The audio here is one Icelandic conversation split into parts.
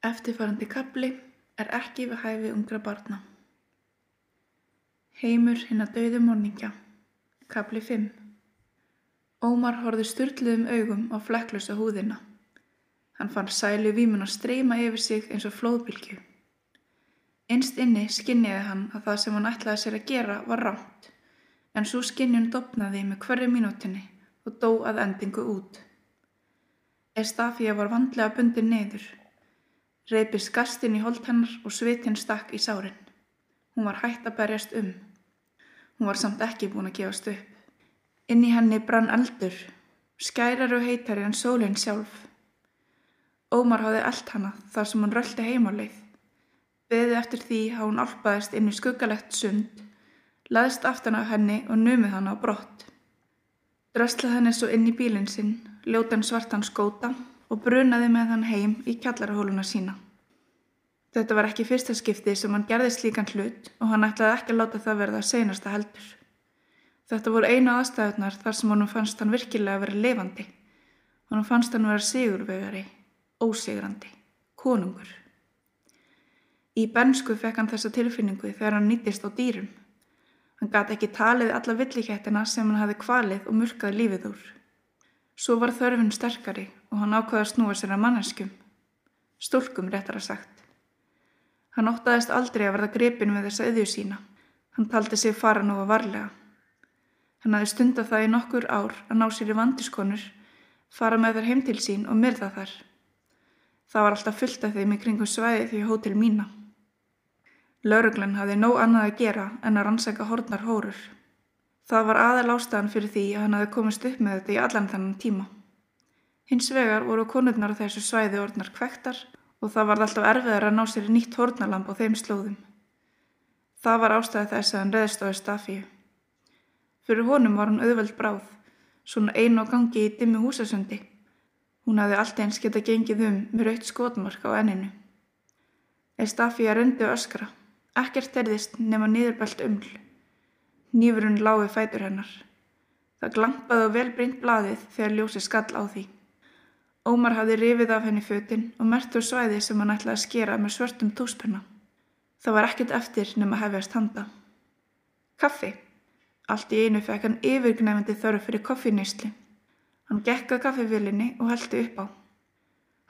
Eftirfarandi kapli er ekki við hæfi ungra barna. Heimur hinn að dauðu morningja. Kapli 5. Ómar horfði styrluðum augum á flekklösa húðina. Hann fann sælu vímun að streyma yfir sig eins og flóðbylgju. Einst inni skinniði hann að það sem hann ætlaði sér að gera var rámt, en svo skinnjun dopnaði með hverju mínútinni og dó að endingu út. Estafía var vandlega bundin neyður. Reypi skastinn í holt hennar og svitinn stakk í sárin. Hún var hægt að berjast um. Hún var samt ekki búin að gefast upp. Inn í henni brann eldur, skærar og heitari en sólinn sjálf. Ómar hafði eld hana þar sem hún röldi heimáleið. Beði eftir því há hún alpaðist inn í skuggalegt sund, laðist aftan af henni og numið hana á brott. Dröslað henni svo inn í bílinn sinn, ljótan svartan skóta og brunaði með hann heim í kjallarahóluna sína. Þetta var ekki fyrsta skipti sem hann gerði slíkan hlut og hann ætlaði ekki að láta það verða seinasta heldur. Þetta voru einu aðstæðunar þar sem honum fannst hann virkilega að vera levandi. Honum fannst hann vera sigurvegari, ósigrandi, konungur. Í bensku fekk hann þessa tilfinningu þegar hann nýttist á dýrum. Hann gati ekki talið alla villikettina sem hann hafi kvalið og murkað lífið úr. Svo var þörfun sterkari og hann ákvaði að snúa sér að manneskum. Stúlkum réttara sagt. Hann óttaðist aldrei að verða grepin við þessa auðju sína. Hann taldi sig fara nú að varlega. Hann hafi stundað það í nokkur ár að ná sér í vandiskonur, fara með þær heim til sín og myrða þar. Það var alltaf fullt af þeim í kringum svæði því hótel mína. Lauruglan hafði nóg annað að gera en að rannsaka hornar hórur. Það var aðal ástæðan fyrir því að hann hafi komist upp með þetta í allan þannan tíma. Hins vegar voru konurnar á þessu svæði orðnar kvektar og það var alltaf erfiðar að ná sér í nýtt hórnalamp á þeim slóðum. Það var ástæði þess að hann reðst á Estafíu. Fyrir honum var hann auðveld bráð, svona einu á gangi í dimmi húsasundi. Hún hafði allt eins geta gengið um með raukt skotmark á enninu. Estafíu röndi öskra, ekkert erðist nema niðurbælt uml. Nýfurinn láði fætur hennar. Það glampaði á velbrynt blaðið þegar ljósi skall á því. Ómar hafði rifið af henni fötinn og mert úr svæði sem hann ætlaði að skera með svörtum tóspenna. Það var ekkert eftir nema hefjast handa. Kaffi. Allt í einu fekk hann yfirgnæfandi þörf fyrir koffinýsli. Hann gekkað kaffivillinni og heldi upp á.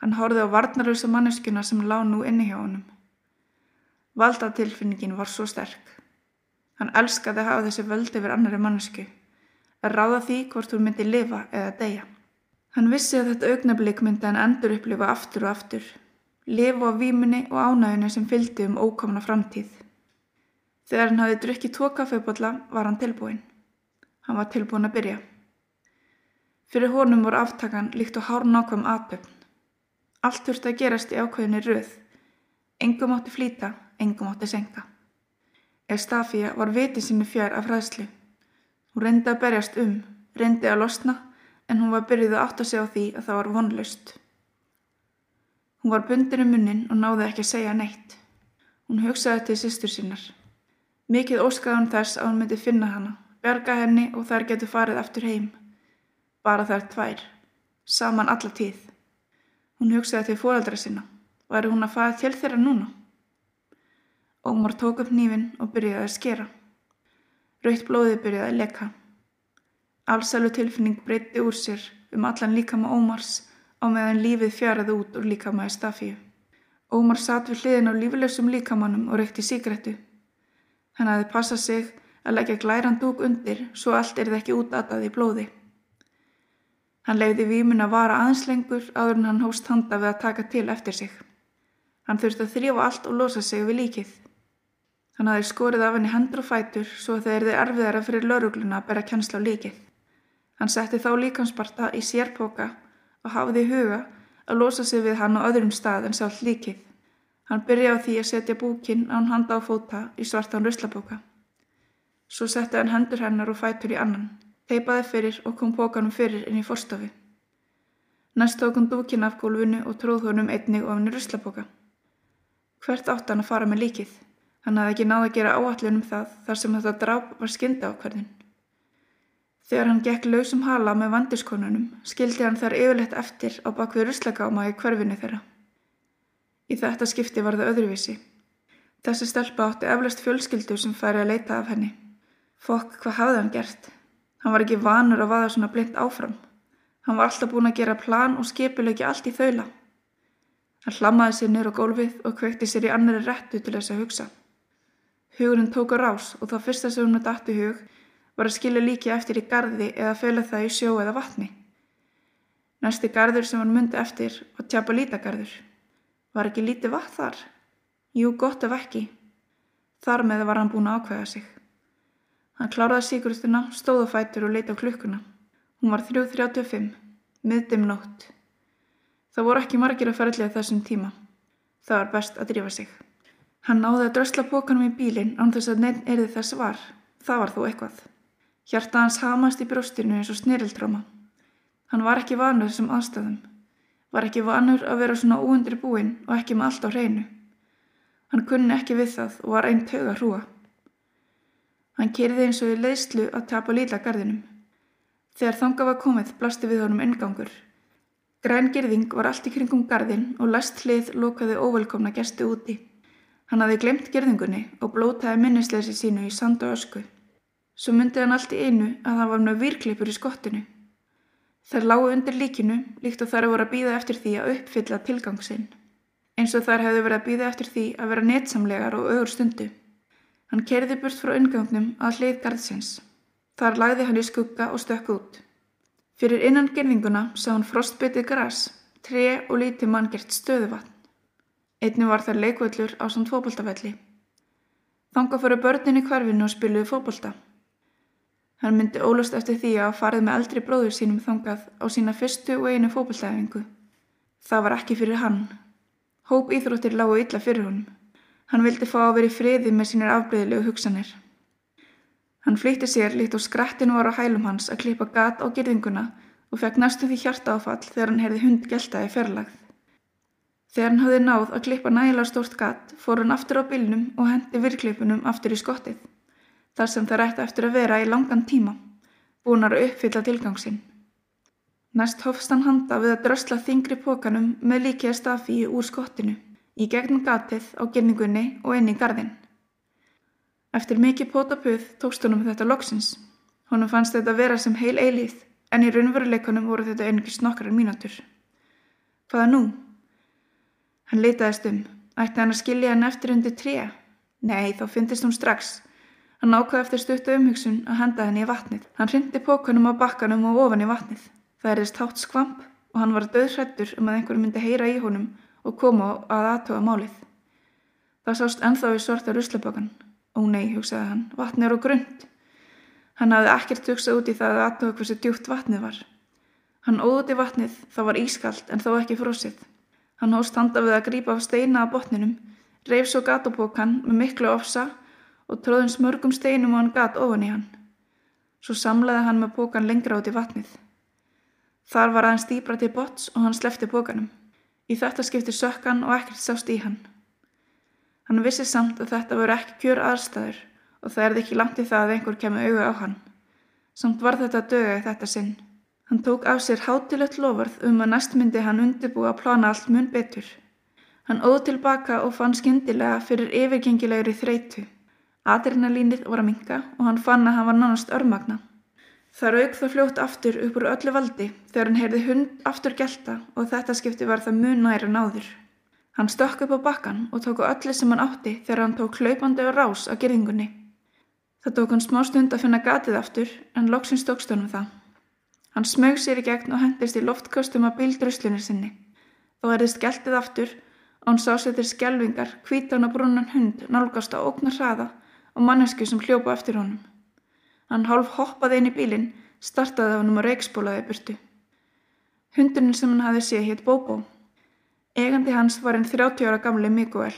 Hann hórði á varnarlösa manneskuna sem lág nú inni hjá honum. Valdatilfinningin var svo sterk. Hann elskaði að hafa þessi völd yfir annari mannesku, að ráða því hvort hún myndi lifa eða deyja. Hann vissi að þetta augnablík myndi hann endur upplifa aftur og aftur, lifa á výmunni og ánæginu sem fylgdi um ókomna framtíð. Þegar hann hafi drukkið tvo kaffebotla var hann tilbúin. Hann var tilbúin að byrja. Fyrir honum voru aftakan líkt og hár nákvæm aðböfn. Allt þurfti að gerast í ákveðinni röð. Engum átti flýta, engum átti senka. Estafía var viti sinni fjær af hræðslu. Hún reyndi að berjast um, reyndi að losna, en hún var byrjuð að átta sig á því að það var vonlust. Hún var bundin um munnin og náði ekki að segja neitt. Hún hugsaði til sýstur sínar. Mikið óskaði hún þess að hún myndi finna hana, berga henni og þær getur farið aftur heim. Bara þær tvær. Saman alla tíð. Hún hugsaði til fóreldra sinna. Væri hún að fara til þeirra núna? Ómar tók upp nýfin og byrjaði að skera. Rauðt blóði byrjaði að leka. Allsælu tilfinning breytti úr sér um allan líkama Ómars á meðan lífið fjaraði út úr líkama í stafíu. Ómar satt við hliðin á lífilegsum líkamannum og reykti síkrettu. Hann aði passað sig að leggja glæran dúk undir svo allt er það ekki útatað í blóði. Hann leiði výmun að vara aðeinslengur áður en hann hóst handa við að taka til eftir sig. Hann þurfti að þrjófa allt og losa sig við líkið. Hann hafði skorið af henni hendur og fætur svo þeir þið erfiðara fyrir laurugluna að bera kjensla á líkið. Hann setti þá líkansparta í sérpoka og hafði í huga að losa sig við hann á öðrum stað en sátt líkið. Hann byrjaði á því að setja búkinn án handa á fóta í svartan ruslaboka. Svo setti hann hendur hennar og fætur í annan, teipaði fyrir og kom pókanum fyrir inn í forstofi. Næst tók hann búkinn af gólfinu og tróð honum einnig ofin í ruslaboka. Hvert átt hann að fara með líkið? Hann hafði ekki náð að gera áallun um það þar sem þetta dráp var skynda ákverðin. Þegar hann gekk lausum hala með vandiskonunum skildi hann þar yfirleitt eftir á bakvið ruslagáma í hverfinu þeirra. Í þetta skipti var það öðruvísi. Þessi stelpa átti eflaust fjölskyldu sem færi að leita af henni. Fokk, hvað hafði hann gert? Hann var ekki vanur að vaða svona blind áfram. Hann var alltaf búin að gera plan og skipilegi allt í þaula. Hann hlammaði sér nýr á gólfið og kvekti sér í annari réttu til þess að hugsa. Hugurinn tók á rás og það fyrsta sem hún með dættu hug var að skilja líki eftir í gardi eða fela það í sjó eða vatni. Næsti gardur sem hann myndi eftir var tjapa lítagardur. Var ekki lítið vatn þar? Jú, gott ef ekki. Þar með var hann búin að ákveða sig. Hann kláraði síkurstuna, stóð á fætur og leiti á klukkuna. Hún var 3.35, miðdim nótt. Það voru ekki margir að ferðlega þessum tíma. Það var best að drífa sig. Hann náði að drösla bókanum í bílinn án þess að neinn erði þess var. Það var þó eitthvað. Hjarta hans hamast í brjóstinu eins og snirildráma. Hann var ekki vanur þessum aðstæðum. Var ekki vanur að vera svona óundir búinn og ekki með allt á hreinu. Hann kunni ekki við það og var einn tög að hrúa. Hann kerði eins og í leiðslu að tapa lítla gardinum. Þegar þanga var komið blasti við honum engangur. Græn gerðing var allt í kringum gardin og lest hlið lókaði óvelkomna gæstu úti. Hann hafi glemt gerðingunni og blótaði minnisleysi sínu í sand og ösku. Svo myndi hann allt í einu að það var með virkleipur í skottinu. Þær lágu undir líkinu líkt og þær voru að býða eftir því að uppfylla tilgangsinn eins og þær hefðu verið að býða eftir því að vera netsamlegar og augur stundu. Hann kerði burt frá ungangnum að hlið gardsins. Þar lagði hann í skugga og stökk út. Fyrir innan gerðinguna sá hann frostbyttið græs, tre og lítið manngert stöðuvatn. Einni var þar leikvöllur á samt fókbaltafelli. Þanga fyrir börnin í hverfinu og spiluði fókbalta. Hann myndi ólust eftir því að farið með eldri bróður sínum þangað á sína fyrstu og einu fókbaltæfingu. Það var ekki fyrir hann, Hóp íþróttir lágu illa fyrir honum. Hann vildi fá að vera í friði með sínir afbreyðilegu hugsanir. Hann flýtti sér líkt og skrættinu var á hælum hans að klippa gat á gerðinguna og fekk næstu því hjarta áfall þegar hann heyrði hund geltaði ferlagð. Þegar hann hafði náð að klippa nægilega stórt gat fór hann aftur á bylnum og hendi virkleipunum aftur í skottið, þar sem það rætti eftir að vera í langan tíma, búinar að uppfylla tilgangsinn. Næst hofst hann handa við að drösla þingri pókanum með líkja stafíu úr skottinu, í gegnum gatið á genningunni og inn í gardin. Eftir mikið pótapuð tókst honum þetta loksins. Honum fannst þetta vera sem heil eilíð, en í raunveruleikunum voru þetta einungis nokkrar mínatur. Hvaða nú? Hann leitaðist um. Ætti hann að skilja hann eftir undir trea? Nei, þá fyndist hún strax. Hann ákvaði eftir stuttu umhugsun að henda henni í vatnið. Hann hrindi pókanum á bakkanum og ofan í vatnið. Það erist hátt skvamp og hann var döðhrættur um að einhver myndi heyra í honum og koma að aðtöga málið. Það sást enþá í svarta ruslabökan. Ó nei, hugsaði hann, vatni er á grund. Hann hafði ekkert hugsað út í það að aðtöga hversu djúpt vatnið var. Hann óð út í vatnið, það var ískalt en þó ekki frósið. Hann hóst handa við að grípa af steina á botninum, reif svo gatapókan með miklu ofsa og tróðins mörgum steinum og hann gat ofan í hann. Svo samlaði hann með pókan lengra út í vatnið. Þar var aðeins dýbra til bots og hann slefti bókanum. Í þetta skipti sökkan og ekkert sást í hann. Hann vissi samt að þetta voru ekki kjör aðstæður og það erði ekki langt í það að einhver kemur auga á hann. Samt var þetta döga í þetta sinn. Hann tók af sér hátilegt lofurð um að næstmyndi hann undirbúa að plana allt mun betur. Hann óð tilbaka og fann skindilega fyrir yfirgengilegri þreitu. Adrenalínið var að minka og hann fann að hann var nánast örmagna. Það rauk það fljótt aftur upp úr öllu valdi þegar hann heyrði hund aftur gelta og þetta skipti var það mun næra náður. Hann stökk upp á bakkan og tók á öllu sem hann átti þegar hann tók hlaupandi og rás á gerðingunni. Það tók hann smá stund að finna gatið aftur en loksins tókst honum það. Hann smög sér í gegn og hendist í loftkostum að bíldröslunir sinni. Þá erðist geltið aftur og hann sá sér til skjelvingar hvítan og brúnan hund nálgast á óknar hraða og mannesku sem hljópa eftir honum. Hann hálf hoppaði inn í bílinn, startaði á hann um að reikspólaði burtu. Hundurinn sem hann hafi séð hétt Bóbó. Egandi hans var einn 30 ára gamli Miguel.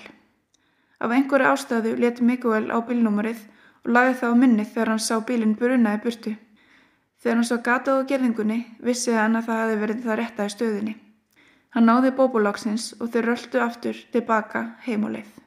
Af einhverju ástæðu leti Miguel á bílnúmarið og lagði það á minni þegar hann sá bílinn burunaði burtu. Þegar hann sá gatað á gerðingunni vissi hann að það hefði verið það réttaði stöðinni. Hann náði Bóbólagsins og þeir röldu aftur tilbaka heim og leið.